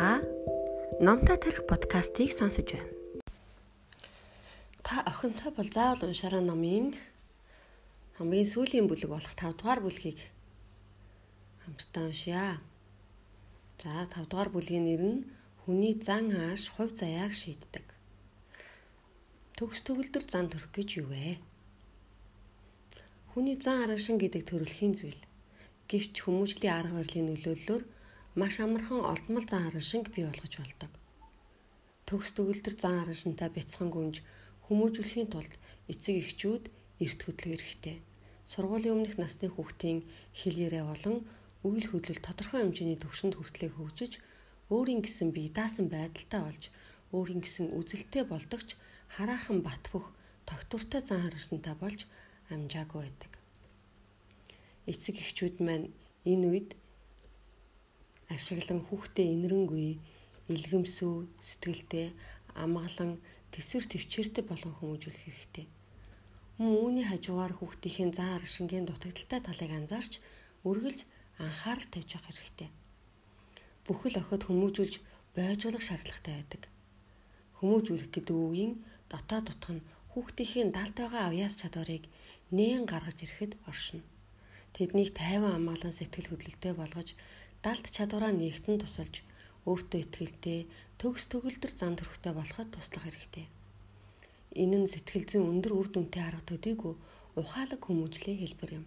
Та номтой тарих подкастыг сонсож байна. Та охинтой бол заавал уншаараа номын хамгийн сүүлийн бүлэг болох 5 дугаар бүлгийг хамтдаа уншъя. За 5 дугаар бүлгийн нэр нь хүний зан ааш хувь заяаг шийддэг. Төгс төгөлдөр зан төрөх гэж юу вэ? Хүний зан арашин гэдэг төрөлхийн зүйл. Гэвч хүмүүжлийн арга барилын нөлөөллөөр маш амархан олдмол зан хараншинг бий болгож болдог. Төгс төгөлдөр зан хараншинтай бяцхан гүнж хүмүүжүүлэхийн тулд эцэг эхчүүд эрт хөдлөх хэрэгтэй. Сургуулийн өмнөх насны хүүхдийн хэлээрээ болон үйл хөдлөл тодорхой хэмжээний төвшөнд хүртлэх хөгжиж өөрийн гэсэн бие даасан байдалтай болж өөрийн гэсэн үзэлтэй болдогч хараахан бат бөх тогтвортой зан хараншинтай болж амжаагүй байдаг. Эцэг эхчүүд маань энэ үед ашиглан хүүхдээ инэрэнгүй илгэмсүү сэтгэлтэй амгалан тэсвэр төвчээртэй болгон хүмүүжүүлэх хэрэгтэй. Мөн үүний хажуугаар хүүхдийн зан аршингийн дутагдaltaй талыг анзаарч үргэлж анхаарал тавьж явах хэрэгтэй. Бүхэл охид хүмүүжүүлж бойжуулах шаардлагатай байдаг. Хүмүүжүүлэх гэдэг үгийн дотоод утга нь хүүхдийн далд байгаа авьяас чадварыг нээн гаргаж ирэхэд оршино. Тэднийг тайван амгалан сэтгэл хөдлөлтөй болгож далд чадвараа нэгтэн тусалж өөртөө ихтэй төгс төгөлдөр зан төрхтэй болоход туслах хэрэгтэй. Энэ нь сэтгэл зүйн өндөр үр дүнтэй арга төдийгүй ухаалаг хүмүүжлийн хэлбэр юм.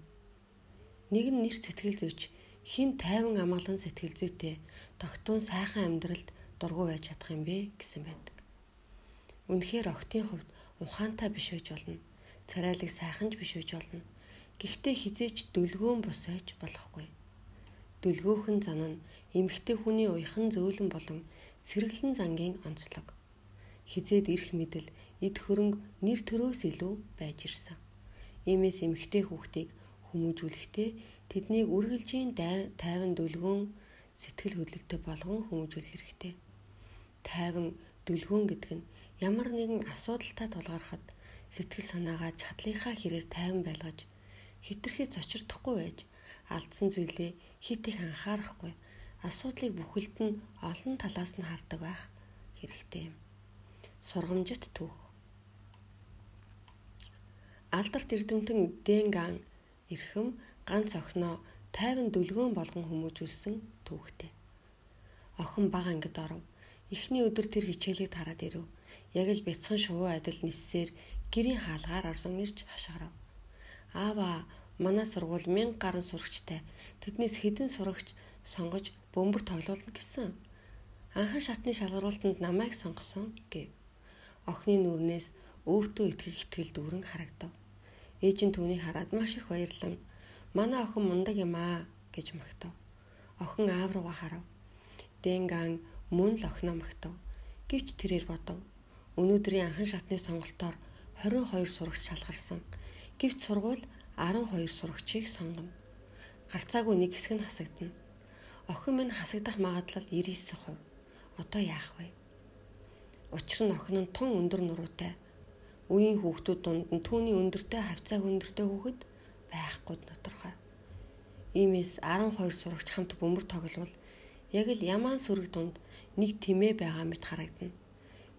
Нэг нь нэр сэтгэл зүйч хин тайван амгалан сэтгэл зүйтэй тогтун сайхан амьдралд дургу байж чадах юм бэ гэсэн байдаг. Үнэхээр охтын хувьд ухаантай биш байж болно. Царайлаг сайханж биш байж болно. Гэхдээ хизээч дүлгөөн бус байж болохгүй дүлгөөхөн зан нь эмэгтэй хүний уяхан зөөлөн болон сэргэлэн зангийн онцлог. Хизээд ирэх мэдэл эд хөрөнгө нэр төрөөс илүү байж ирсэн. Иймээс эмэгтэй хүүхдийг хүмүүжүүлэхдээ тэднийг үргэлжийн тайван дүлгөөн сэтгэл хөдлөлтөй болгон хүмүүжүүлэх хэрэгтэй. Тайван дүлгөөн гэдэг нь ямар нэгэн асуудалтай тулгархад сэтгэл санаагаа чадлынхаа хэрээр тайван байлгаж хитрхи зочирдохгүй байж алдсан зүйлээ хит их анхаарахгүй асуудлыг бүхэлд нь олон талаас нь хардаг байх хэрэгтэй юм. Сургамжит түүх. Алдарт эрдэмтэн Денган эрхэм ганц охиноо тайван дүлгөөн болгон хүмүүжүүлсэн түүхтэй. Охин бага ангид оров. Эхний өдөр тэр хичээлийг тараад ирэв. Яг л бяцхан шувуу адил ниссээр гэрийн хаалгаар орсон ирж хашгирав. Аава манай сургууль 1000 гаруй сурагчтай. Тэднээс хэдэн сурагч сонгож бөмбөр тоглуулна гэсэн. Анхан шатны шалгаруултанд намайг сонгосон гэв. Охны нүрнээс өөртөө итгэх итгэл дүүрэн харагдав. Ээж нь түүнийг хараад маш их баярлан "Манай охин мундаг юм аа" гэж магтав. Охин аав руугаа харав. Дэнган мөн л охиноо магтав. Гэвч тэрээр бодов. Өнөөдрийн анхан шатны сонголтоор 22 сурагч шалгарсан. Гэвч сургууль 12 сурагчийг сонгоно. Гарцаагүй нэг хэсэг нь хасагдана. Охин минь хасагдах магадлал 99%. Одоо яах вэ? Учир нь охин нь тун өндөр нуруутай. Үеийн хүүхдүүд дунд нь түүний өндөртэй хавцаа өндөртэй хүүхэд байхгүй тодорхой. Иймээс 12 сурагч хамт бөмбөр тоглол яг л ямаан сүрэг дунд нэг тэмээ байгаа мэт харагдана.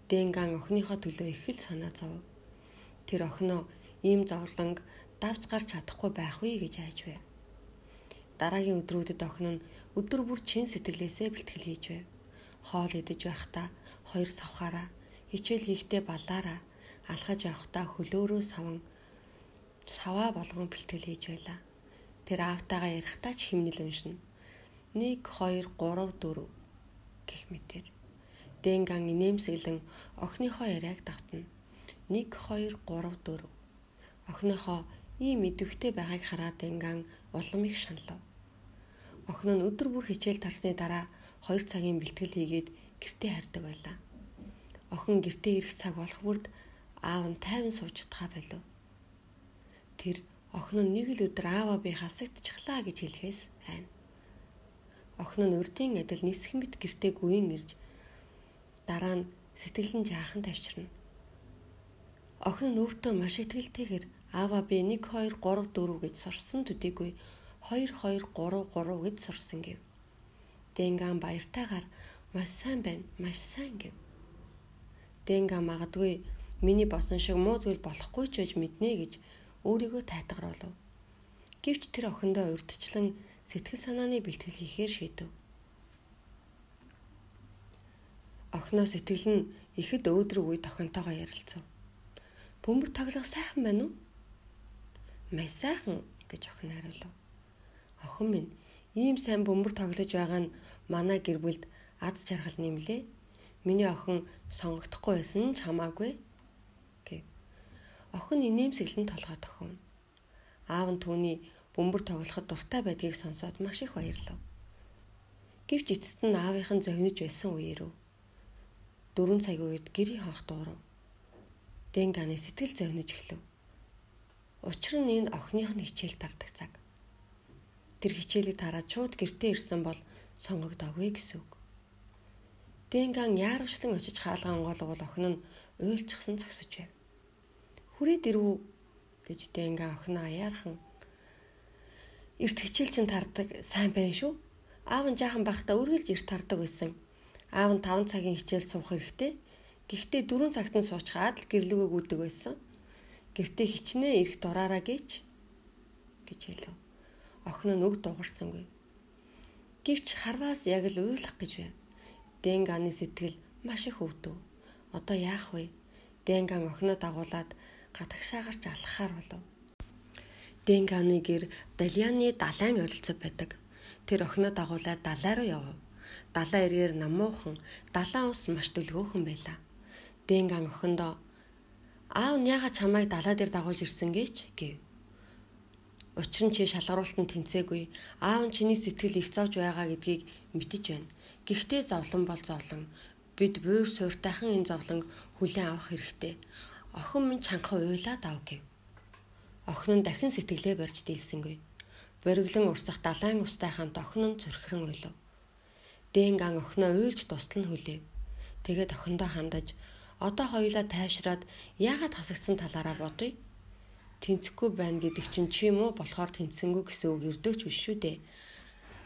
Дэнган охиныхоо төлөө их л санаа зов. Тэр охиноо ийм зовлонг давж гарч чадахгүй байх вэ гэж айж байв. Дараагийн өдрүүдэд охин нь өдөр бүр чин сэтгэлээсээ бэлтгэл хийж байв. Хоол идэж байхдаа хоёр савхаараа хичээл хийхдээ балаараа алхаж явхдаа хөлөөрөө саван саваа болгон бэлтгэл хийж байлаа. Тэр аавтайгаа ярихдаа ч химнэл уншина. 1 2 3 4 гэх мэтэр. Дэнган инээмсэглэн охиныхоо яриаг давтна. 1 2 3 4 охиныхоо ийм идэвхтэй байгааг хараад Энган улам их шаналв. Охин нь өдөр бүр хичээл тарсны дараа 2 цагийн бэлтгэл хийгээд гэртээ хардаг байлаа. Охин гэртээ ирэх цаг болох бүрд аав нь тайван сууж чадхаа болов. Тэр охин нь нэг л өдөр ааваа би хасагдчихлаа гэж хэлэхээс айна. Охин нь урдын адил нисэх мэт гэртээ гүйн ирж дараа нь сэтгэл нь жаахан тавьчирна. Охин нь өөртөө маш итгэлтэйгээр Аава би 1 2 3 4 гэж сурсан төдийгүй 2 2 3 3 гэж сурсан гэв. Дэнган баяртайгаар Маш сайн байна. Маш сайн гэв. Дэнга магадгүй миний босон шиг муу зүйл болохгүй ч байж мэднэ гэж өөрийгөө тайтгаруулав. Гэвч тэр охиндоо урдчлан сэтгэл санааны бэлтгэл хийхээр шийдэв. Охиноо сэтгэл нь ихэд өөдрөг үе тохинтойгоо ярилцав. Бөмбөр тоглох сайхан байна уу? Маш сайхан гэж охин хариулав. Охин минь ийм сайн бөмбөр тоглож байгаа нь манай гэр бүлд аз жаргал нэмлээ. Миний охин сонгогдохгүй байсан ч хамаагүй гэв. Охин инээмсэглэн толгой тохино. Аав нь түүний бөмбөр тоглоход дуртай байдгийг сонсоод маш их баярлав. Гэвч эцэст нь аавынхан зовниж байсан үеэрв. Дөрвөн цагийн үед гэрийн хонх дуурав. Дэнганы сэтгэл зовниж эхлэв. Учир нь энэ охиных нь хичээл тардаг цаг. Тэр хичээлийг тараад шууд гэртээ ирсэн бол сонгогдоогүй гэсэн үг. Дэнган яарвчлан очиж хаалгаан онгоолгол охин нь уйлчихсан зогсож байв. Хүрээд ирв гэж Дэнган охиноо аяархан Эрт хичээл чин тардаг сайн байна шүү. Аав нь жаахан байхдаа үргэлж эрт тардаг байсан. Аав нь 5 цагийн хичээл суух хэрэгтэй. Гэхдээ 4 цагт нь суучгаад л гэрлүүгээ гүйдэг байсан. Гэртээ хичнээн эрт дураараа гэж гэж хэлв. Охин нь үг дуурсангүй. Гэвч харваас яг л уйлах гэж байв. Дэнганы сэтгэл маш их өвдөв. Одоо яах вэ? Дэнган охиноо дагуулад гадагшаагарч алхахаар болов. Денганы гэр Далианы далайн ойролцоо байдаг. Тэр охиноо дагуулад далай руу явв. Далайн эргээр намуухан, далайн ус маш дөлгөөхөн байлаа. Денган охиндоо аав нь яагаад чамайг далай дээр дагуулж ирсэн гэж гэв. Учир нь чи шалгаруултанд тэнцээгүй. Аав нь чиний сэтгэл их зовж байгаа гэдгийг мэдэж байна. Гэхдээ зовлон бол зовлон. Бид буур сууртайхан энэ зовлон хүлээн авах хэрэгтэй. Охин минь чанхан уйлаад ав гэв. Охин нь дахин сэтгэлээ барьж дийлсэнгүй. Бориглон урсах далайн устай хамт охин нь зүрхрэн уйлав. Дэнган охиноо уйлж тусал нь хүлээв. Тэгээд охиндоо хандаж одоо хоёулаа тайвшраад яагаад хасагдсан талаараа бодъё. Тэнцэхгүй байна гэдэг чинь чи юм уу болохоор тэнцсэнгүй гэсэн үг өрдөөч биш шүү дээ.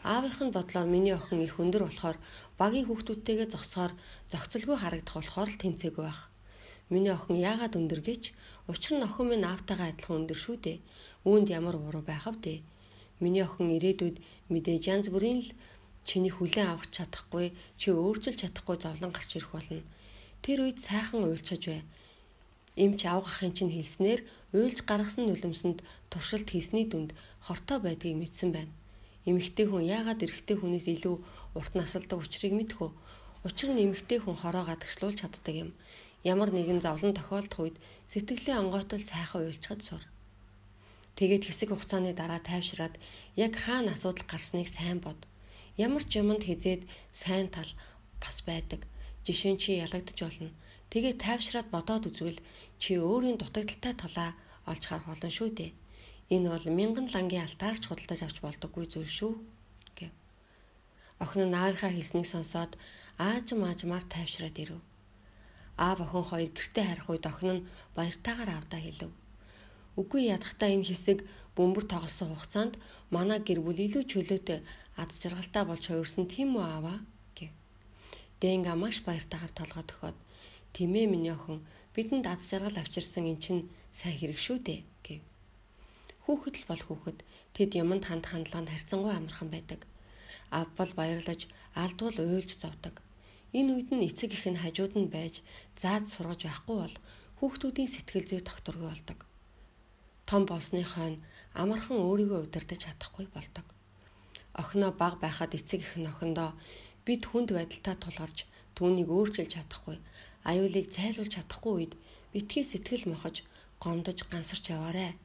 Аавынх нь бодлоор миний охин их өндөр болохоор багийн хүүхдүүдтэйгээ зогсохоор зохицолгүй харагдах болохоор л тэнцээгүй байх. Миний охин яагаад өндөр гэж? Учир нь охин минь аавтайгаа адилхан өндөр шүү дээ. Үүнд ямар уруу байхав дээ. Миний охин ирээдүйд мэдээж янз бүрийн л чиний хүлээн авах чадахгүй, чи өөрчилж чадахгүй зовлон гарч ирэх болно. Тэр үед сайхан уйлчаж бай. Имч авах ахын чинь хэлснээр уйлж гаргасан нулимсэнд туршилт хийсний дүнд хортой байдгийг мэдсэн байна. Эмэгтэй хүн яагаад эрэгтэй хүнээс илүү урт насалдаг учрыг мэдхүү. Учир нь эмэгтэй хүн хороо гадагшлуулж чаддаг юм. Ямар нэгэн зовлон тохиолдох үед сэтгэлийн онгойтол сайхан уйлчхад сур. Тэгээд хэсэг хугацааны дараа тайвшраад яг хаана асуудал гарсныг сайн бод. Ямар ч юмд хизээд сайн тал бас байдаг. Жишээ нь чи ялагдж болно. Тэгээд тайвшраад бодоод үзвэл чи өөрийн дутагдaltaй талаа олж харах болно шүү дээ. Энэ бол мянган лангийн алтаарч худалдаж авч болдоггүй зүйл шүү гэв. Охин нь аавынхаа хэлснийг сонсоод аажм аажмаар тайвшраад ирэв аав охин хоёр гэртээ харих үед охин нь баяртайгаар аавдаа хэлв. Үгүй ядахтаа энэ хэсэг бөмбөр тоглосон хугацаанд манай гэр бүл илүү чөлөөтэй аз жаргалтай болж хувирсан тийм үү ааваа гэв. Дэнга маш баяртайгаар толгой төхөөд "Тимээ миний охин бидэнд аз жаргал авчирсан эн чинь сайн хэрэг шүү дээ" гэв. Хүүхэд л бол хүүхэд тэд юмд ханд хандлаганд харьцангуй амархан байдаг. Аав бол баярлаж алдвал уйлж зовдөг. Энэ үед нь эцэг их нь хажууд нь байж зааж сургаж байхгүй бол хүүхдүүдийн сэтгэл зүй тогтворгүй болдог. Том болсны хойно амархан өөрийгөө удирдах чадахгүй болдог. Охиноо баг байхад эцэг их нь охиндоо бид хүнд байдалтай тулгарч түүнийг өөрчилж чадахгүй, аюулыг зайлуулж чадахгүй үед битгий сэтгэл мохож, гомдож гансарч яваарэ.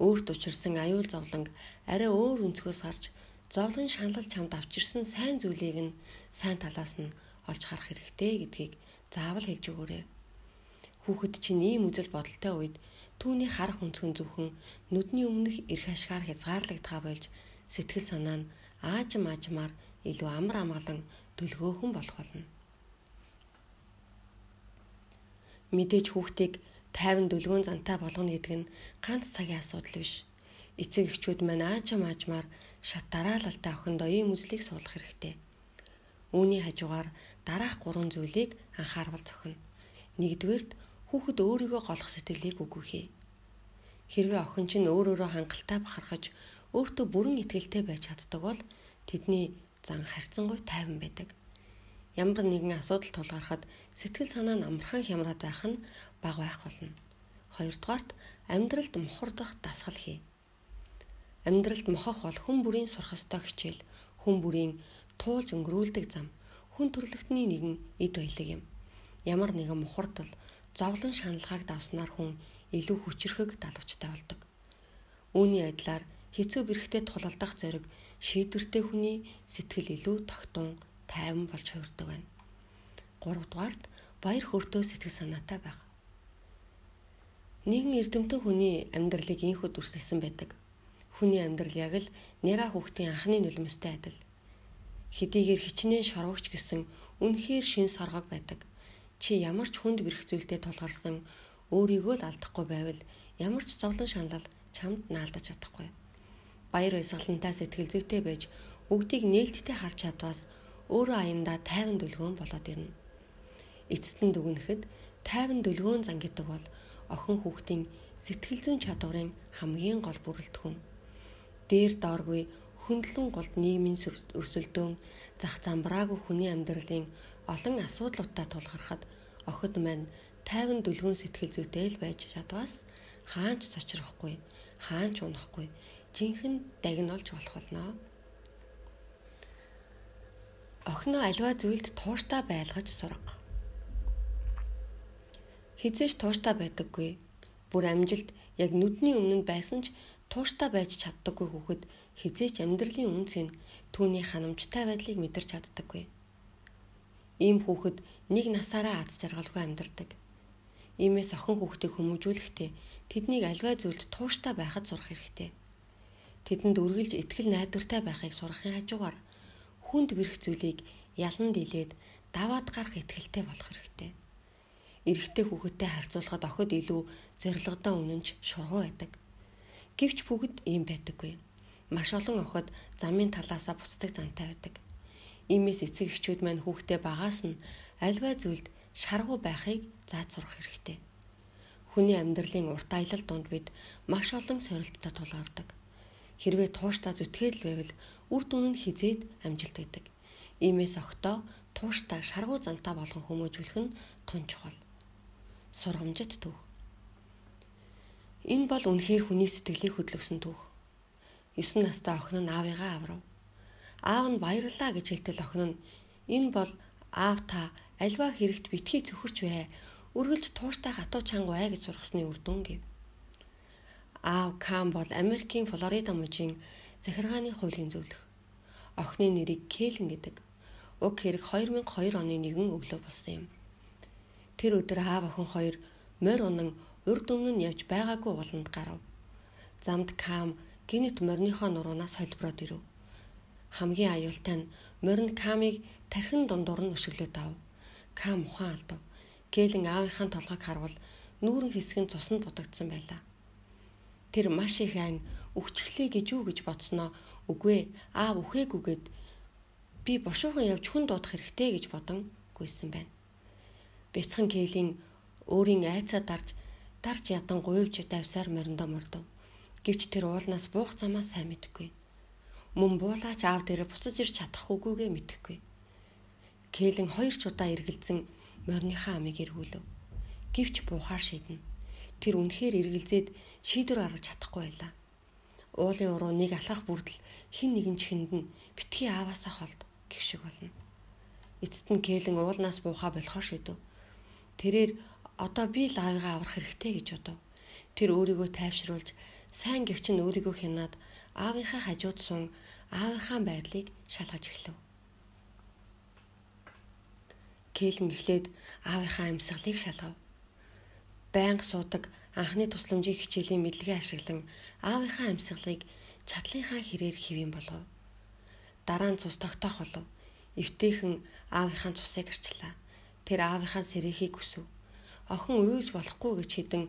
Өөрт учирсан аюул зовлонг арай өөр өнцгөөс гарч зовлон шаналл чамд авчирсан сайн зүйлийг нь сайн талаас нь олж харах хэрэгтэй гэдгийг заавал хэлж өгөөрэй. Хүүхэд чинь ийм үзэл бодолтой үед түүний харах өнцгөн зөвхөн нүдний өмнөх эрх ашгаар хязгаарлагдгаа болж сэтгэл санаа нь аажим аажмаар илүү амар амгалан дөлгөөхөн болох болно. Мэдээж хүүхдийг тайван дөлгөөн зантай болгоно гэдэг нь ганц цагийн асуудал биш. Эцэг эхчүүд маань аажим аажмаар шат дараалалтай охиндоо ийм үзлийг суулгах хэрэгтэй Үүний хажуугаар дараах гурван зүйлийг анхаарвал зохино. Нэгдүгээрт хүүхэд өөрийгөө голох сэтгэлийг үгүйхээ. Хэрвээ охин чинь өөр өөрөө хангалттай бахархаж өөртөө бүрэн итгэлтэй байж чаддаг бол тэдний зан харьцангуй тайван байдаг. Ямар нэгэн асуудал тулгархад сэтгэл санаа нь амархан хямраад байх нь бага байх болно. Хоёрдугаарт амьдралд мухардах дасгал хий. Амьдралд мохох бол хүн бүрийн сурах ёстой хичээл, хүн бүрийн туулж өнгөрүүлдэг зам, хүн төрлөختний нэгэн эд баялаг юм. Ямар нэгэн мухардал, зовлон шаналгааг давснаар хүн илүү хүчрэхэг далавчтай болдог. Үүний адилаар хэцүү бэрхтээ тулалдах зориг шийдвэртэй хүний сэтгэл илүү тогтун, тайван болж хувирдаг байна. 3 дугаарт баяр хөөртөө сэтгэл санаатай байх. Нэгэн эрдэмтэн хүний амьдралыг инхүүд үрсэлсэн байдаг. Хүний амьдрал яг л нэраа хүүхдийн анхны нулимстай адил. Хэдийгээр хичнээн шорвогч гэсэн үнэхээр шин соргог байдаг. Чи ямар ч хүнд бэрх зүйлтэй тулгарсан өөрийгөө л алдахгүй байвал ямар ч зовлон шанал чамд наалдаж чадахгүй баяр баясгалантай сэтгэл зүйтэй байж бүгдийг нээлттэй харж чадвас өөрөө аяндаа тайван дүлгөөн болоод ирнэ. Эцэст нь дүгнэхэд тайван дүлгөөн зан гэдэг бол охин хүүхдийн сэтгэл зүйн чадварын хамгийн гол бүрэлдэхүүн. Дээр дооргүй хөндлөн голд нийгмийн өрсөлдөөн зах замбраагүй хүний амьдралын олон асуудлуудтай тулгархад охид маань тайван дүлгөөн сэтгэл зүйтэй л байж чадвас хаанч цочрохгүй хаанч унахгүй жинхэнэ дагнолж болох болно. Охиноо аливаа зүйлд тууштай байлгаж сурга. Хизээш тууштай байдаггүй. Бүр амжилт яг нүдний өмнө байсан ч тууштай байж чаддаггүй хүүхэд хизээч амьдралын үнцийг түүний ханамжтай байдлыг мэдэрч чаддаггүй. Ийм хүүхэд нэг насаараа аз жаргалгүй амьдардаг. Иймээс охин хүүхдийг хүмүүжүүлэхдээ тэднийг альваа зүйлд тууштай байхад сурах хэрэгтэй тэдэнд үргэлж ихтгэл найдвартай байхыг сурахын хажуугаар хүнд бэрх зүйлийг ялан дийлээд даваад гарах ихтгэлтэй болох хэрэгтэй. Эрэгтэй хүүхэдтэй харьцуулахад охид илүү зоригтой үнэнч шургуу байдаг. Гэвч бүгд ийм байдаггүй. Маш олон охид замын талаасаа буцдаг зантай байдаг. Иймээс эцэг эхчүүд маань хүүхдээ багаас нь альваа зүйлд шаргуу байхыг зааж сурах хэрэгтэй. Хүний амьдралын урт аялал донд бид маш олон сорилттой тулгардаг. Хэрвээ тууштай зүтгээл байвал үр дүн нь хизээд амжилт байдаг. Иймээс октоо тууштай шаргуу зантаа болгон хүмүүжүүлэх нь тун чухал. Сургамжит төв. Энэ бол үнэхээр хүний сэтгэлийг хөдлөсөн төв. 9 настай охин нь аавыгаа аврав. Аав нь баярлаа гэж хэлтэл охин нь энэ бол аав та альва хэрэгт битгий цөхөрч бай. Үргэлж тууштай хатуу чанга бай гэж сургасны үр дүн гэв. Аав Кам бол Америкийн Флорида мужийн захиргааны хуулийн зөвлөх. Охины нэрийг Кэлен гэдэг. Уг хэрэг 2002 оны нэгэн өглөө болсон юм. Тэр өдөр аав охин хоёр морь унан урд өмнө нь явж байгаагүй болонд гарав. Замд Кам гинэт морьныхоо нуруунаас холброод ирэв. Хамгийн аюултай нь морин Камыг тархин дундуур нь өшөглөөд ав. Кам ухаан алдав. Кэлен аавынхаа толгойг харвал нүүрэн хэсэг нь цуснд будагдсан байлаа. Тэр маш их айн өгчлээ гэж юу гэж бодсноо үгүй аав үхээгүйгээд би бушуухан явж хүн дуудах хэрэгтэй гэж бодон гүйсэн байна. Бяцхан Кейлийн өөрийн айцаа дарж дарж ядан гуйвч давсаар мориндоо мордов. Гэвч тэр уулнаас буух замаа сайн мэдгүй. Мөн буулаач аав дээрээ буцаж ирч чадах үгүйгээ мэдэхгүй. Кэлэн хоёр ч удаа эргэлзэн мориныхаа амийг эргүүлв. Гэвч буухаар шийднэ. Тэр үнэхээр эргэлзээд шийдвэр гаргаж чадахгүй байлаа. Уулын уруу нэг алхах бүрдэл хин нэгэн чихэнд нь битгий ааваасаа холд гэх шиг болно. Эцэст нь Кэлэн уулнаас буухаа болохоор шийдэв. Тэрээр одоо би л аавыгаа аврах хэрэгтэй гэж бодов. Тэр өөрийгөө тайвшруулж сайн гівч нь өөрийгөө хянаад аавынхаа хажууд сун аавынхаа байдлыг шалгаж эхлэв. Кэлэн эхлээд аавынхаа амьсгалыг шалгав байнга суудаг анхны тусламжийн хичээлийн мэдлэгээ ашиглан аавынхаа амьсгалыг чадлынхаа хэрээр хэвэн болов. Дараа нь цус тогтоох болов. Эвтэйхэн аавынхаа цусыг арчлаа. Тэр аавынхаа сэрэхийг хүсв. Охин уйлж болохгүй гэж хідэн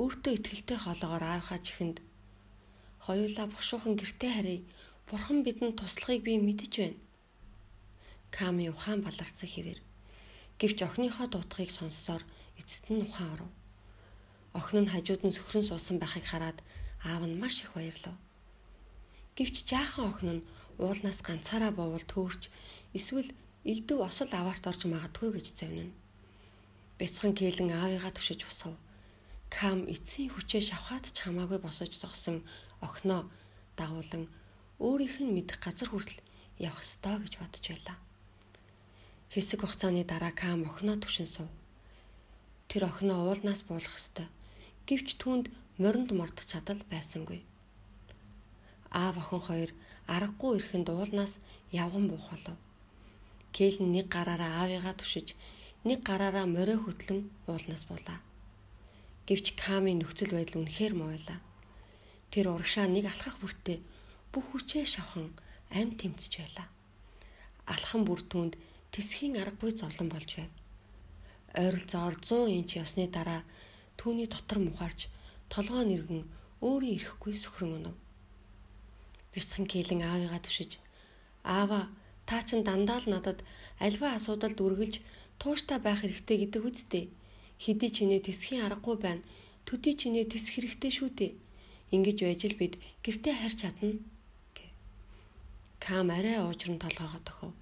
өөртөө ихтгэлтэй хоолоогоор аавынхаа чихэнд хоёулаа бушуухан гэртээ харъя. Бурхан бидэнд туслахыг би мэдэж байна. Ками ухаан баларцсан хэвээр. Гэвч охиныхоо дуутахыг сонссоор эцэст нь ухаан оров. Охин нь хажууд нь сөхрөн суусан байхыг хараад аав нь маш их баярлав. Гэвч жаахан охин нь уулнаас ганцаараа бовол төөрч эсвэл элдв осол аваарт орж магадгүй гэж завнана. Бяцхан кэлэн аавыгаа түшиж усав. Кам эцсийн хүчээ шавхаад ч хамаагүй босож зогсон охиноо дагуулan өөрийнх нь мэдэх газар хүртэл явах ёстой гэж бодож байлаа. Хэсэг хугацааны дараа Кам охиноо түшин сув. Тэр охиноо уулнаас буулгах ёстой. Гэвч түүнд моринд мордох чадал байсангүй. Аав охин хоёр аргагүй ирэхэд уулнаас явган буух болов. Кэлн нэг гараараа аавыгаа түшиж, нэг гараараа морио хөтлөн уулнаас буулаа. Гэвч Камын нөхцөл байдал үнэхээр байлаа. Тэр урагшаа нэг алхах бүртээ бүх хүчээ шавхан амь тэмцэж байлаа. Алхан бүр түнд тэсхийн аргагүй зовлон болж байв. Ойролцоогоор 100 инч явсны дараа түүний дотор мухаарч толгоо нэргэн өөрийн ирэхгүй сөхрөн өнөв. Бяцхан кэлэн аавыгаа түшиж "Аава, та чин дандаа л надад альва асуудалд үргэлж тууштай байх хэрэгтэй гэдэг үсттэй. Хэдий чинээ тэсхийн аргагүй байна. Төдий чинээ тэсэх хэрэгтэй шүү дээ. Ингэж байж л бид гэртээ харьж чадна." Кам арай уужран толгоогоо тохив.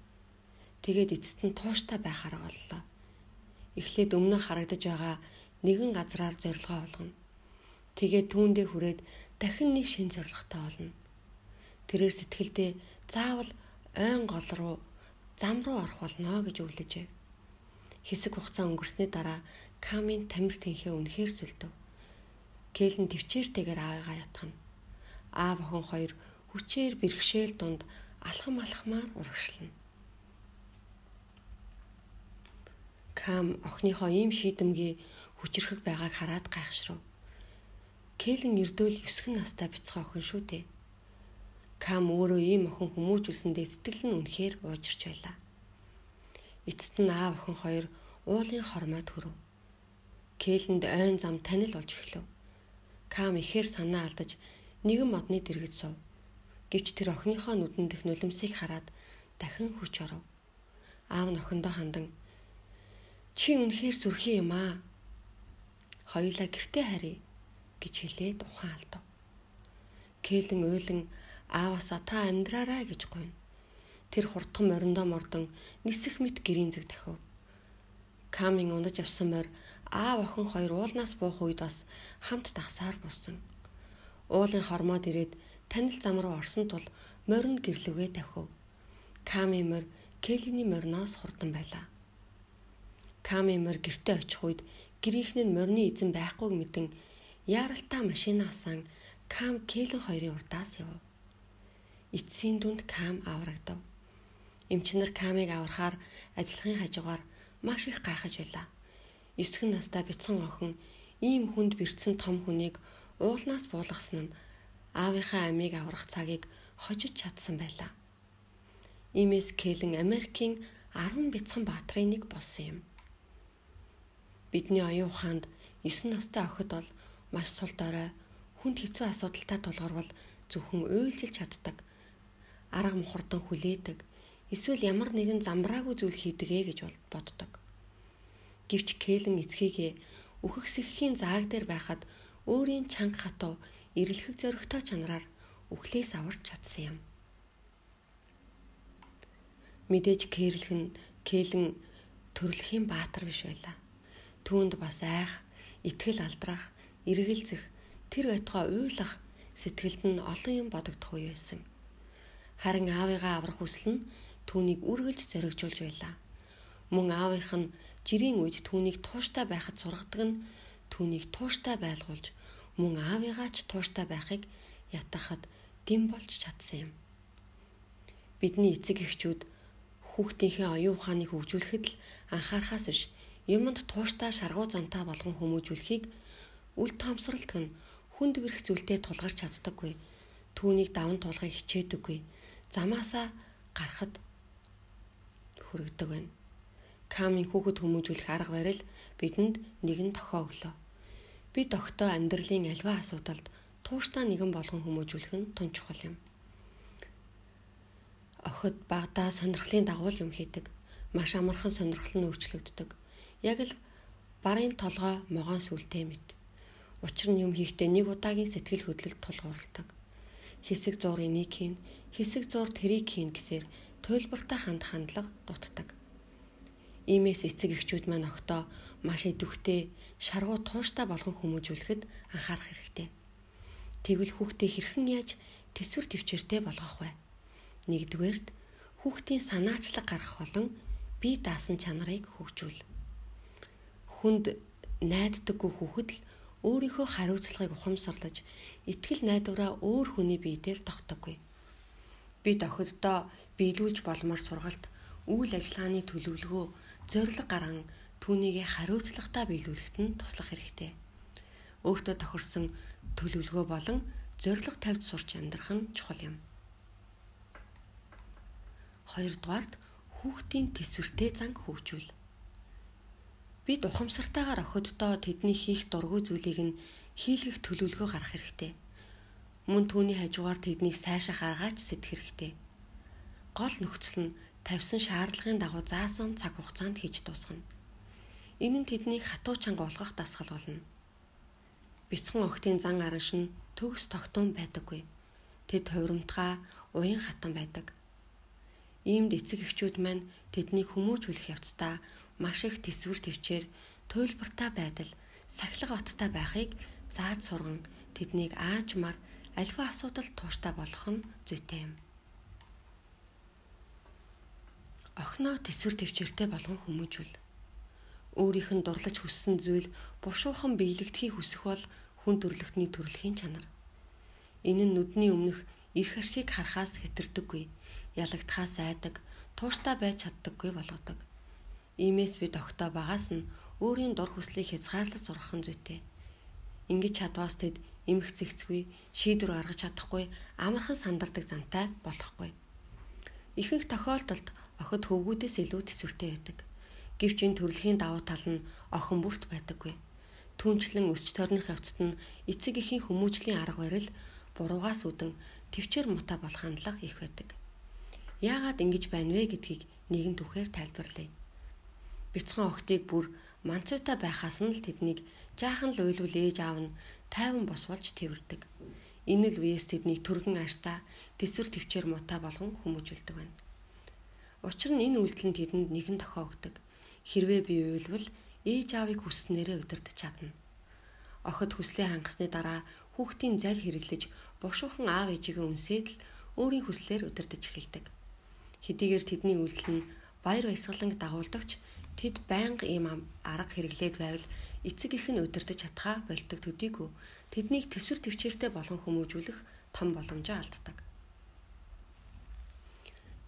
Тэгээд эцэст нь тууштай байх арга боллоо. Эхлээд өмнө харагдаж байгаа нэгэн газраар зорилгоо олгоно. Тэгээд түүндээ хүрээд дахин нэг шин зорилготой олно. Тэрээр сэтгэлдээ заавал ойн гол руу зам руу орох болно гэж өвлөж байв. Хэсэг хугацаа өнгөрсний дараа Камын тамир тэнхээ үнэхээр сүлдэв. Кэлэн төвчээртэйгээр аавыгаа ятгана. Аав охин хоёр хүчээр бэрхшээл дунд алхам алхмаар урагшлана. Кам охиныхоо ийм шийдэмгий хүчрхэг байгааг хараад гайхшрав. Кэлэн эрдөөл 9 настай бяцхан охин шүү дээ. Кам өөрөө ийм охин хүмүүжүүлсэндээ сэтгэл нь үнэхээр уужирч байлаа. Эцэст нь аав охин хоёр уулын хормойд хүрв. Кэлэнд ойн зам танил болж эхлэв. Кам ихээр санаа алдаж нэгэн модны дэргэд сув. Гэвч тэр охиныхоо нүдэн дэх нулимсыг хараад дахин хүч оров. Аав нь охиндоо хандан "Чи үнэхээр сүрхий юм аа. Хоёулаа гэртээ харъя" гэж хэлээд ухаан алдав. Кэлэн уйлан ааваасаа та амьдраарай гэж гуйна. Тэр хурдхан мориндоо мордон нисэх мэт гэрийн зүг дахив. Камин унаж авсан морь аав охин хоёр уулнаас буух үед бас хамт тагсаар буусан. Уулын хормоод ирээд танил зам руу орсон тул морин гэрлүгээ тавхив. Ками морь Келиний мориноос хурдан байлаа. Ками морь гэртээ очих үед нь морины эзэн байхгүйг мэдэн яаралтай машинаасан Кам Келин хоёрын урдаас яв. Эцсийн дүнд Кам аврагдав. Эмчнэр Камыг аврахаар ажлахын хажуугаар маш их гайхаж байлаа. Эсгэн настай бяцхан охин ийм хүнд бэрцэн том хүнийг уулнаас буулгасан нь аавынхаа амийг аврах цагийг хожиж чадсан байлаа. Иймээс Кэлэн Америкийн 10 бяцхан баатрын нэг болсон юм. Бидний оюун ухаанд 9 настай охид бол маш сул дорой хүнд хэцүү асуудалтай тулгарвал зөвхөн уйлжиж чаддаг. Арга мухардан хүлээдэг. Эсвэл ямар нэгэн замбраагүй зүйл хийдэгэ гэж боддог. Гэвч Кэлэн эцгийгээ үхэгсэхийн зааг дээр байхад өөрийн чанга хатуу эрэлхэг зөрөгтэй чанараар үхлээс аварч чадсан юм. Мэдээж кэрлэх нь кэлэн төрөлхийн баатар биш байлаа. Түүнд бас айх, итгэл алдрах, эргэлзэх, тэр байтугай уйлах сэтгэлд нь олон юм бодогдох үе байсан. Харин аавыгаа аврах хүсэл нь түүнийг үргэлж зоригжуулж байлаа. Мөн аавынх нь жирийн үед түүнийг тууштай байхад сургадаг нь түүнийг тууштай байлгуулж мөн аавыгаа ч тууштай байхыг ятгахад дэм болж чадсан юм. Бидний эцэг эхчүүд хүүхдийнхээ оюун ухааныг хөгжүүлэхэд л анхаарахаас биш юмд тууштай шаргуу зантаа болгон хүмүүжүүлэхийг үл тоомсролтг нь хүнд бэрх зүйлтэй тулгарч чаддаггүй. Түүнийг даван туулахыг хичээдэггүй. Замаасаа гарахад хүрэгдэг байна. Камын хүүхэд хүмүүжүүлэх арга барил бидэнд нэгэн тохио өглөө. Бид огтоо амьдралын альва асуудалд тууштай нэгэн болгон хүмүүжүүлэх нь тун чухал юм. Охид багада сонирхлын дагуул юм хийдэг. Маш амархан сонирхол нь өөрчлөгддөг. Яг л барын толгой могоон сүлтэй мэт. Учир нь юм хийхдээ нэг удаагийн сэтгэл хөдлөлт тулгуурладаг. Хэсэг зур энийг хийн, хэсэг зур тэрийг хийн гэсээр туйлбартай ханд хандлага дутдаг. Иймээс эцэг эхчүүд маань октоо маш идэвхтэй шаргуу тууштай болгон хүмүүжүүлэхэд анхаарах хэрэгтэй. Тэгвэл хүүхдээ хэрхэн яаж төсвөр төвчээртэй болгох вэ? Нэгдүгээрт хүүхдийн санаачлаг гарах болон бие даасан чанарыг хөгжүүл. Хүнд найддаггүй хүүхэд л өөрийнхөө хариуцлагыг ухамсарлаж итгэл найдвараа өөр хүний бие дээр тогтдоггүй. Бид охиддоо биелүүлж болмоор сургалт, үйл ажиллагааны төлөвлөгөө, зориг гарган түүнийг хариуцлагатай биелүүлэхэд нь туслах хэрэгтэй. Өөртөө тохирсон төлөвлөгөө болон зориг тавьж сурч амьдрах нь чухал юм. Хоёрдугаарт хүүхдийн төсвөртэй зан хөгжүүл. Бид ухамсартайгаар охиддоо тэдний хийх дургүй зүйлийг нь хийлгэх төлөвлөгөө гаргах хэрэгтэй. Мөн түүний хажуугаар тэднийг сайшаа гаргаач сэтгэх хэрэгтэй. Гол нөхцөл нь тавьсан шаардлагын дагуу заасан цаг хугацаанд хийж дуусгана. Энэ нь тэднийг хатуу чанга болгох дасгал болно. Бяцхан охтын зан аранш нь төгс тогтун байдаггүй. Тэд хувирамтгай уян хатан байдаг Иймд эцэг эхчүүд маань тэднийг хүмүүжүүлэх явцдаа маш их төсвөр төвчээр туйлбартай байдал, сахилга баттай байхыг зааж сурган тэднийг аажмаар альва асуудал тууштай болгох нь зүйтэй юм. Охноо төсвөр төвчээртэй болгон хүмүүжүүл. Өөрийнх нь дурлаж хүссэн зүйл бушуухан биелэгдэхийг хүсэх бол хүн төрлөختний төрөлхийн чанар. Энэ нь нүдний өмнөх эрх ашгийг харахаас хэтэрдэггүй ялагдахаас айдаг, тууштай байж чаддаггүй болгодог. Иймээс бид огтоо багаас нь өөрийн дур хүслийг хязгаарлаж сургах нь зүйтэй. Ингэж чадваас тэд эмх зэгцгүй, шийдвэр гаргаж чадахгүй, амархан сандардаг зантай болохгүй. Ихэнх тохиолдолд охид хөвгүүдээс илүү төсвөртэй байдаг. Гэвч энэ төрөлхийн давуу тал нь охин бүрт байдаггүй. Түүнчлэн өсч тойрных явцад нь эцэг эхийн хүмүүжлийн арга барил буруугаас үдэн төвчээр мута болох хандлага их байдаг. Яагаад ингэж байна вэ гэдгийг нэгэн түүхээр тайлбарлая. Бяцхан охтыг бүр манцуутай байхаас нь л тэднийг жаахан л уйлвал ээж аав нь тайван босволж тэрвэрдэг. Энэ л үеэс тэднийг түргэн аштаа тэсвэр төвчээр муутай болгон хүмүүжүүлдэг байна. Учир нь энэ үйлдэл нь тэдэнд нэгэн тохио өгдөг. Хэрвээ би уйлвал ээж аавыг хүснээрээ удирдах чадна. Охид хүслээ хангасны дараа хүүхдийн зал хэрэглэж бушуухан аав ээжигээ үнсээд л өөрийн хүслээр удирдах эхэлдэг хэдийгээр тэдний үйлдэл нь баяр баясгаланг дагуулдагч тэд байнга ийм арга хэрэглээд байвал эцэг их нь удирдах чадхаа болдог төдийгүй тэднийг төсвөр төвчээртэй болон хүмүүжүүлэх том боломжоо алддаг.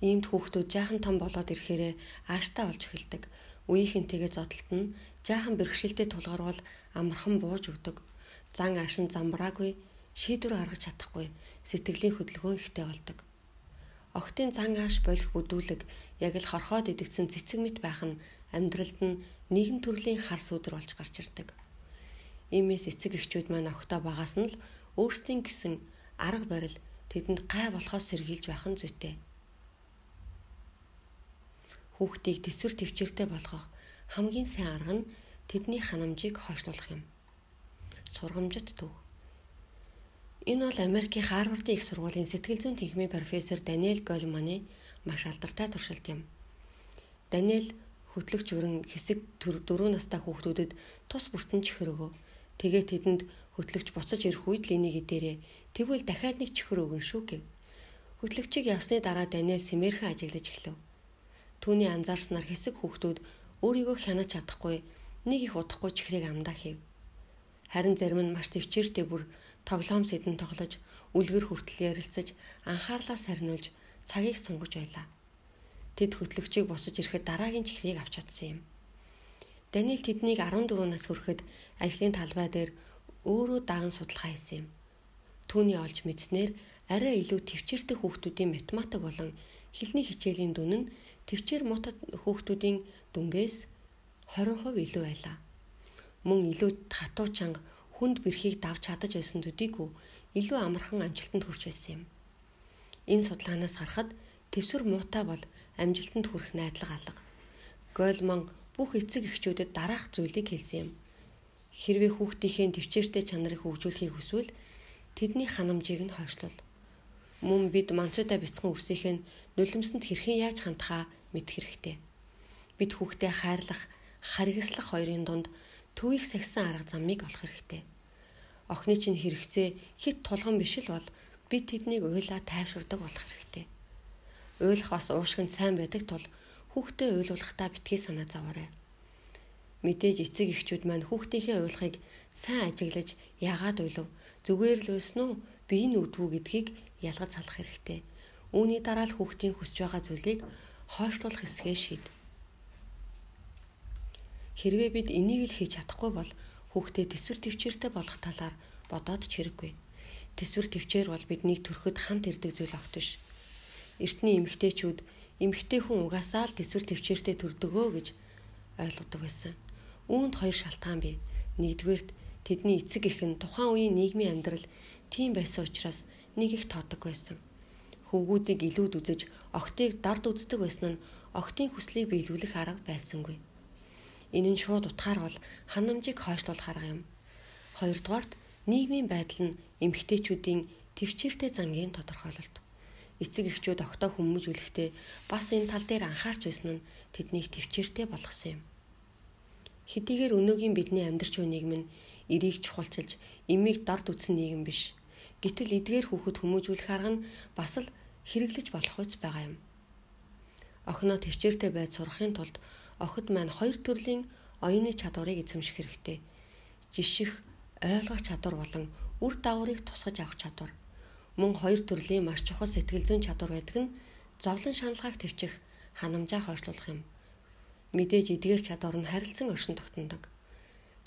Иймд хүүхдүүд жаахан том болоод ирэхээрээ ааштай болж эхэлдэг. Үеийнхэнтэйгээ зодтолт нь жаахан бэрхшээлтэй тулгарвал амархан бууж өгдөг. Зан аашин замбраагүй, шийдвэр гаргаж чадахгүй, сэтгэлийн хөдөлгөөн ихтэй болдог. Охтын зан ааш болох бүдүүлэг яг л хорхоод идэгдсэн цэцэг мэт байх нь амьдралд нь нэгэн төрлийн хар сүдэр болж гарч ирдэг. Иймээс эцэг эхчүүд маань охтоо багаас нь л өөрсдийн гэсэн арга барил тэдэнд гай болохоос сэргийлж байх нь зүйтэй. Хүүхдийг төсвөр төвчээртэй болгох хамгийн сайн арга нь тэдний ханамжийг хойшлуулах юм. Сургамжит төв Энэ бол Америкийн Харвардын их сургуулийн сэтгэл зүйн тэнхимийн профессор Даниэл Голманы маш алдартай туршилт юм. Даниэл хөтлөгч өрн хэсэг 4 настай хүүхдүүдэд тус бүртэн чихэр өгөө. Тэгээ тэдэнд хөтлөгч буцаж ирэх үед л энийг идээрээ тэгвэл дахиад нэг чихэр өгөн шүү гэв. Хөтлөгчийг явсны дараа Даниэл сэмэрхэн ажиглаж эхлэв. Түүний анзаарснаар хэсэг хүүхдүүд өөрийгөө хянаж чадахгүй нэг их удахгүй чихрийг амдаа хийв. Харин зарим нь маш төвчээртэй бүр тоглоом сэдэн тоглож, үлгэр хүртэл ярилцаж, анхаарлаа сарниулж, цагийг сунгаж байлаа. Тэд хөтлөгчийг босож ирэхэд дараагийн чихрийг авч чадсан юм. Даниэл тэднийг 14 нас хүрэхэд ажлын талбай дээр өөрөө даан судалгаа хийсэн юм. Түүний олж мэдснээр арай илүү төвчээртэй хүүхдүүдийн математик болон хэлний хичээлийн дүн нь төвчээр мотод хүүхдүүдийн дүнгээс 20% илүү байлаа. Мөн илүү хатуу чанга хүнд бэрхийг давж чадаж байсан төдийгүй илүү амархан амжилтанд хүрч байсан юм. Энэ судалгаанаас харахад Тэсвэр муутай бол амжилтанд хүрэх найдлага алга. Гольман бүх эцэг эхчүүдэд дараах зүйлийг хэлсэн юм. Хэрвээ хүүхдийнхээ төвчээртэй чанарыг хөгжүүлэхийг хүсвэл тэдний ханамжийг нь хойшлуул. Мөн бид манцуудаа бяцхан үрсийнхээ нулимсэнд хэрхэн яаж хандхаа мэдэх хэрэгтэй. Бид хүүхдээ хайрлах, харгислах хоёрын дунд төвийг сахисан арга замыг олох хэрэгтэй. Охины чинь хэрэгцээ хит тулган биш л бол бид тэднийг уйлаа тайвширдаг болох хэрэгтэй. Уйлах бас уушгинд сайн байдаг тул хүүхдээ уйлуулахдаа битгий санаа зовоорой. Мэдээж эцэг эхчүүд маань хүүхдийнхээ уйлахыг сайн ажиглаж яагаад уйлав зүгээр л уйсан уу бие нь үдвүү гэдгийг ялгаж салах хэрэгтэй. Үүний дараа л хүүхдийн хүсэж байгаа зүйлийг хойшлуулах хэсгээ шийд. Хэрвээ бид энийг л хийж чадахгүй бол хүүхдээ төсвөр төвчээртэй болох талаар бодоод ч хэрэггүй. Төсвөр төвчээр бол биднийг төрөхөд хамт ирдэг зүйл огт биш. Эртний эмэгтэйчүүд эмэгтэй хүн угаасаа л төсвөр төвчээртэй төрдөгөө гэж ойлгодог байсан. Үүнд хоёр шалтгаан бий. Нэгдүгээрт тэдний эцэг эх нь тухайн үеийн нийгмийн амьдрал тийм байсан учраас нэг их тоодог байсан. Хөвгүүдийг илүүд үзэж охтыг дард үздэг байсан нь охтын хүслийг биелүүлэх арга байсангүй. Энэ нь шууд утгаар бол ханамжийг хойшлуулах арга юм. Хоёрдугаарт нийгмийн байдал нь эмэгтэйчүүдийн төвчээртэй замгийн тодорхойлолт эцэг эхчүүд октоо хүмүүжүүлэхдээ бас энэ тал дээр анхаарч байсан нь тэднийг төвчээртэй болгосон юм. Хэдийгээр өнөөгийн бидний амьдарч буй нийгэм нь эрийг чухалчилж, эмийг дард үтсэн нийгэм биш. Гэтэл эдгээр хүүхэд хүмүүжүүлэх арга нь бас л хэрэглэж болох үс байгаа юм. Охиноо төвчээртэй байж сурахын тулд охид маань хоёр төрлийн оюуны чадварыг эзэмших хэрэгтэй. Жиших, ойлгох чадвар болон үр дагаврыг тусгаж авах чадвар мөн хоёр төрлийн маш чухал сэтгэл зүйн чадвар байдаг нь зовлон шаналгааг төвчих, ханамжаа хойшлуулах юм. Мэдээж эдгээр чадвар нь харилцан оршин тогтнодог.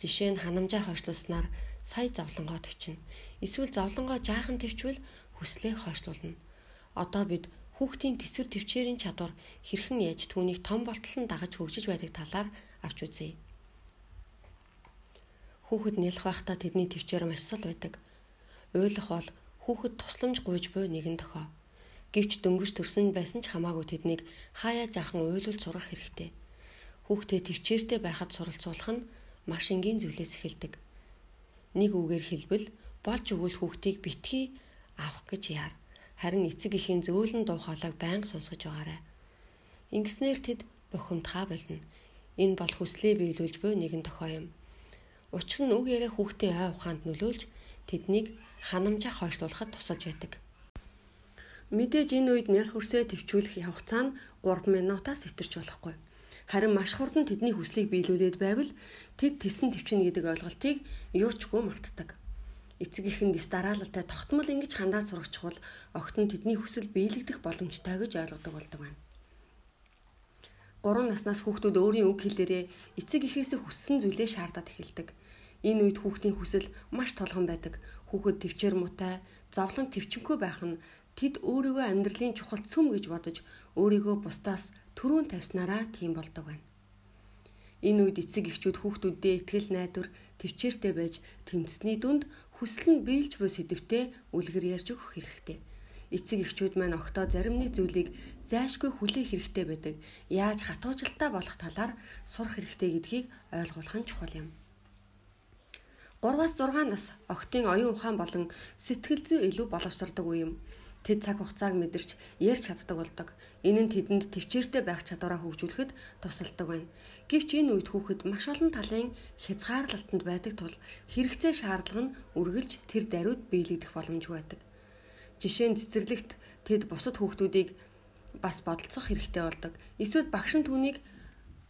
Жишээ нь ханамжаа хойшлуулснаар сая зовлонгоо төвчнө. Эсвэл зовлонгоо жаахан төвчвөл хүслээ хойшлуулна. Одоо бид хүүхдийн төсвөр төвчээрийн чадвар хэрхэн яаж түүнийг том болтол нь дагаж хөгжиж байдаг талаар авч үзье. Хүүхэд нэлэх байхдаа тэдний төвчээр маш сул байдаг. Уйлах бол хүүхэд тусламж гуйж буй нэгэн тохио. Гэвч дөнгөж төрсөн байсан ч хамаагүй тэднийг хаяа жаахан уйлуул сурах хэрэгтэй. Хүүхдээ төвчээртэй байхад суралцуулах нь маш энгийн зүйлээс эхэлдэг. Нэг үгээр хэлбэл болж өгвөл хүүхдийг битгий авах гэж яар. Харин эцэг эхийн зөөлөн дуу хоолойг байнга сонсгож байгаарай. Ингэснээр тэд бухимдхаа болно. Энэ бол хүслээ биелүүлж буй нэгэн тохио юм. Учир нь үг яриа хүүхдийн ой ухаанд нөлөөлж тэднийг ханамжаа хойшлуулахад тусалж байдаг. Мэдээж энэ үед нялх хөрсөө төвчүүлэх хугацаа нь 3 минутаас сэтэрч болохгүй. Харин маш хурдан тэдний хүслийг биелүүлээд байвал тэд тесэн төвчнө гэдэг ойлголтыг юучгүй мартдаг. Эцэг эхэнд дэс дараалалтай тогтмол ингэж хандаад сурагчвал огт нь тэдний хүсэл биелэгдэх боломжтой гэж ойлгодог болдог байна. 3 наснаас хүүхдүүд өөрийн үг хэлээрээ эцэг эхээсээ хүссэн зүйлээ шаардаад эхэлдэг. Энэ үед хүүхдийн хүсэл маш толгон байдаг хүүхэд төвчээр муутай, зовлон төвчнөхгүй байх нь тэд өөрийгөө амьдралын чухал цөм гэж бодож өөрийгөө бусдаас төрүүн тавьснараа тийм болдог байна. Энэ үед эцэг эхчүүд хүүхдүүддээ ихтгэл найдвар төвчээртэй байж тэмцсэний дүнд хүсэл нь биелж буй сэдвтэ үлгэр ярьж өгөх хэрэгтэй. Эцэг эхчүүд маань октоо зарим нэг зүйлийг зайшгүй хүлээх хэрэгтэй байдаг. Яаж хатуужилтаа болох талаар сурах хэрэгтэй гэдгийг ойлгуулах нь чухал юм. 3-аас 6 нас охтын оюун ухаан болон сэтгэл зүй илүү боловсрдог үе юм. Тэд цаг хугацааг мэдэрч ярьж чаддаг болдог. Энэ нь тэдэнд төвчээртэй байх чадвараа хөгжүүлэхэд тусалдаг байна. Гэвч энэ үед хүүхэд маш олон талын хязгаарлалтанд байдаг тул хэрэгцээ шаардлага нь үргэлж тэр даруйд биелэгдэх боломжгүй байдаг. Жишээ нь цэцэрлэгт тэд бусад хүүхдүүдийг бас бодолцох хэрэгтэй болдог. Эсвэл багш нь түүнийг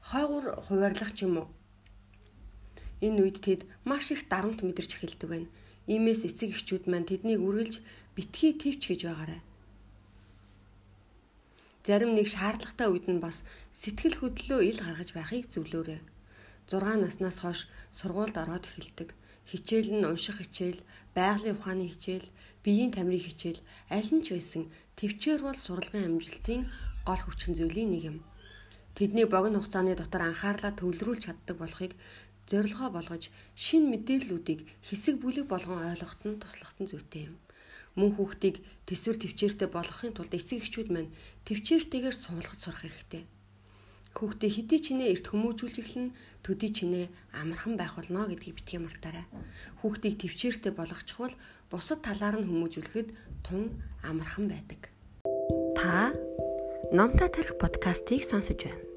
хойгуур хуваарлах ч юм уу Энэ үед тэд маш их дарамт мэдэрч эхэлдэг байна. Иймээс эцэг эхчүүд маань тэднийг үргэлж битгий твч гэж байгаарай. Зарим нэг шаардлагатай үед нь бас сэтгэл хөдлөлөө ил гаргаж байхыг зөвлөөрэй. 6 наснаас хойш сургуульд ороод эхэлдэг. Хичээл нь унших хичээл, байгалийн ухааны хичээл, биеийн тамирын хичээл аль нь ч байсан төвчээр бол сурлагын амжилтын гол хүчин зүйлийн нэг юм. Тэдний богино хугацааны дотор анхаарлаа төвлөрүүлж чаддаг болохыг зорилгоо болгож шин мэдээллүүдийг хэсэг бүлэг болгон ойлгоход нь туслахад нь зүйтэй юм. Мөн хүүхдийг төсвөр төвчээртэй болгохын тулд эцэг эхчүүд маань төвчээртэйгээр суулгаж сурах хэрэгтэй. Хүүхдээ хэдий чинээ эрт хүмүүжүүлэхлэн төдий чинээ амархан байх болно гэдгийг битгий мартаарай. Хүүхдийг төвчээртэй болгочихвол бусад талаар нь хүмүүжүүлэхэд тун амархан байдаг. Та Номтой тарих подкастыг сонсож байна.